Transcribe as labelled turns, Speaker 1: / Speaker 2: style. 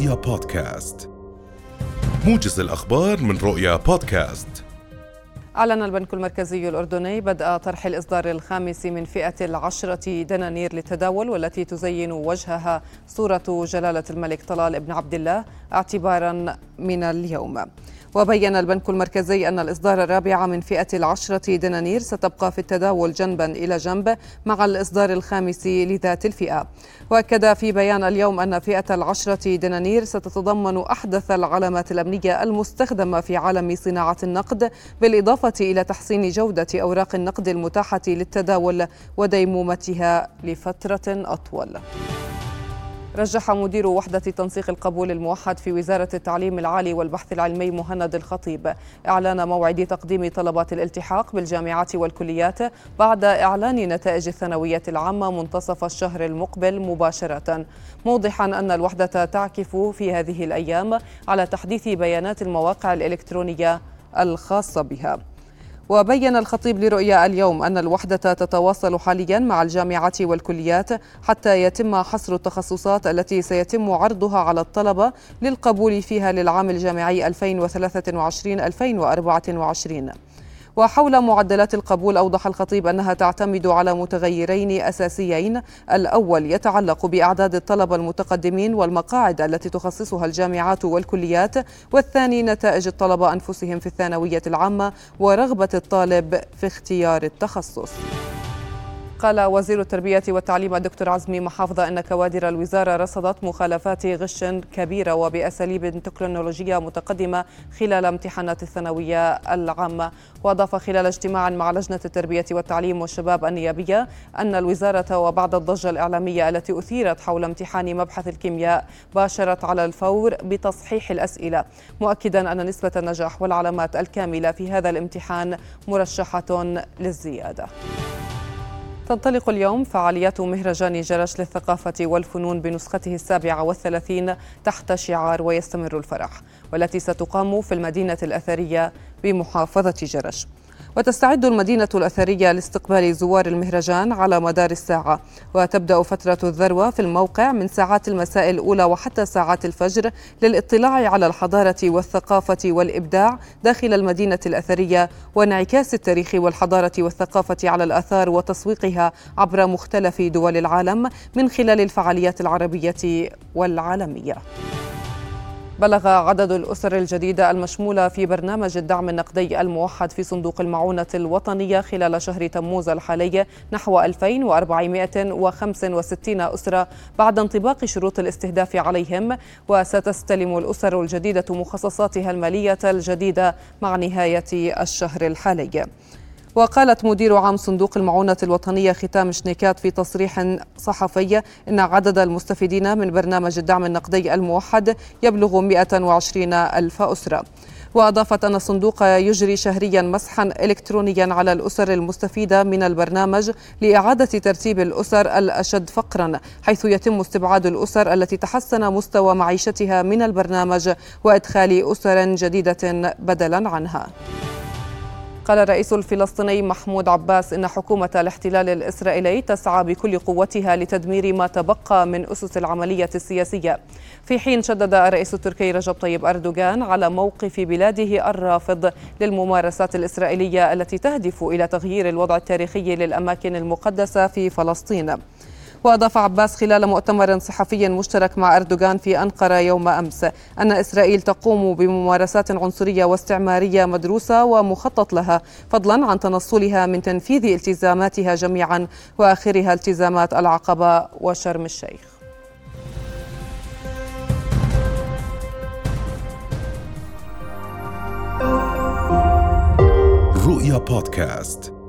Speaker 1: رؤيا بودكاست. موجز الأخبار من رؤيا بودكاست.
Speaker 2: أعلن البنك المركزي الأردني بدء طرح الإصدار الخامس من فئة العشرة دنانير للتداول والتي تزين وجهها صورة جلالة الملك طلال بن عبد الله اعتبارا من اليوم. وبين البنك المركزي أن الإصدار الرابع من فئة العشرة دنانير ستبقى في التداول جنبا إلى جنب مع الإصدار الخامس لذات الفئة. وأكد في بيان اليوم أن فئة العشرة دنانير ستتضمن أحدث العلامات الأمنية المستخدمة في عالم صناعة النقد بالإضافة إلى تحسين جودة أوراق النقد المتاحة للتداول وديمومتها لفترة أطول. رجح مدير وحدة تنسيق القبول الموحد في وزارة التعليم العالي والبحث العلمي مهند الخطيب. إعلان موعد تقديم طلبات الالتحاق بالجامعات والكليات بعد إعلان نتائج الثانوية العامة منتصف الشهر المقبل مباشرة. موضحا أن الوحدة تعكف في هذه الأيام على تحديث بيانات المواقع الإلكترونية الخاصة بها. وبين الخطيب لرؤيا اليوم أن الوحدة تتواصل حاليا مع الجامعات والكليات حتى يتم حصر التخصصات التي سيتم عرضها على الطلبة للقبول فيها للعام الجامعي 2023-2024 وحول معدلات القبول أوضح الخطيب أنها تعتمد على متغيرين أساسيين. الأول يتعلق بأعداد الطلبة المتقدمين والمقاعد التي تخصصها الجامعات والكليات والثاني نتائج الطلبة أنفسهم في الثانوية العامة ورغبة الطالب في اختيار التخصص. قال وزير التربية والتعليم الدكتور عزمي محافظة أن كوادر الوزارة رصدت مخالفات غش كبيرة وبأساليب تكنولوجية متقدمة خلال امتحانات الثانوية العامة. وأضاف خلال اجتماع مع لجنة التربية والتعليم والشباب النيابية أن الوزارة وبعد الضجة الإعلامية التي أثيرت حول امتحان مبحث الكيمياء باشرت على الفور بتصحيح الأسئلة مؤكدا أن نسبة النجاح والعلامات الكاملة في هذا الامتحان مرشحة للزيادة. تنطلق اليوم فعاليات مهرجان جرش للثقافة والفنون بنسخته السابعة والثلاثين تحت شعار ويستمر الفرح والتي ستقام في المدينة الأثرية بمحافظة جرش. وتستعد المدينة الأثرية لاستقبال زوار المهرجان على مدار الساعة وتبدأ فترة الذروة في الموقع من ساعات المساء الأولى وحتى ساعات الفجر للاطلاع على الحضارة والثقافة والإبداع داخل المدينة الأثرية وانعكاس التاريخ والحضارة والثقافة على الآثار وتسويقها عبر مختلف دول العالم من خلال الفعاليات العربية والعالمية. بلغ عدد الأسر الجديدة المشمولة في برنامج الدعم النقدي الموحد في صندوق المعونة الوطنية خلال شهر تموز الحالي نحو 2465 أسرة بعد انطباق شروط الاستهداف عليهم. وستستلم الأسر الجديدة مخصصاتها المالية الجديدة مع نهاية الشهر الحالي. وقالت مدير عام صندوق المعونة الوطنية ختام شنيكات في تصريح صحفي إن عدد المستفيدين من برنامج الدعم النقدي الموحد يبلغ 120 ألف أسرة. وأضافت أن الصندوق يجري شهريا مسحا إلكترونيا على الأسر المستفيدة من البرنامج لإعادة ترتيب الأسر الأشد فقرا حيث يتم استبعاد الأسر التي تحسن مستوى معيشتها من البرنامج وإدخال أسر جديدة بدلا عنها. قال الرئيس الفلسطيني محمود عباس إن حكومة الاحتلال الإسرائيلي تسعى بكل قوتها لتدمير ما تبقى من أسس العملية السياسية. في حين شدد الرئيس التركي رجب طيب أردوغان على موقف بلاده الرافض للممارسات الإسرائيلية التي تهدف إلى تغيير الوضع التاريخي للأماكن المقدسة في فلسطين. وأضاف عباس خلال مؤتمر صحفي مشترك مع أردوغان في أنقرة يوم أمس أن إسرائيل تقوم بممارسات عنصرية واستعمارية مدروسة ومخطط لها فضلا عن تنصلها من تنفيذ التزاماتها جميعا وآخرها التزامات العقبة وشرم الشيخ.
Speaker 1: رؤيا بودكاست.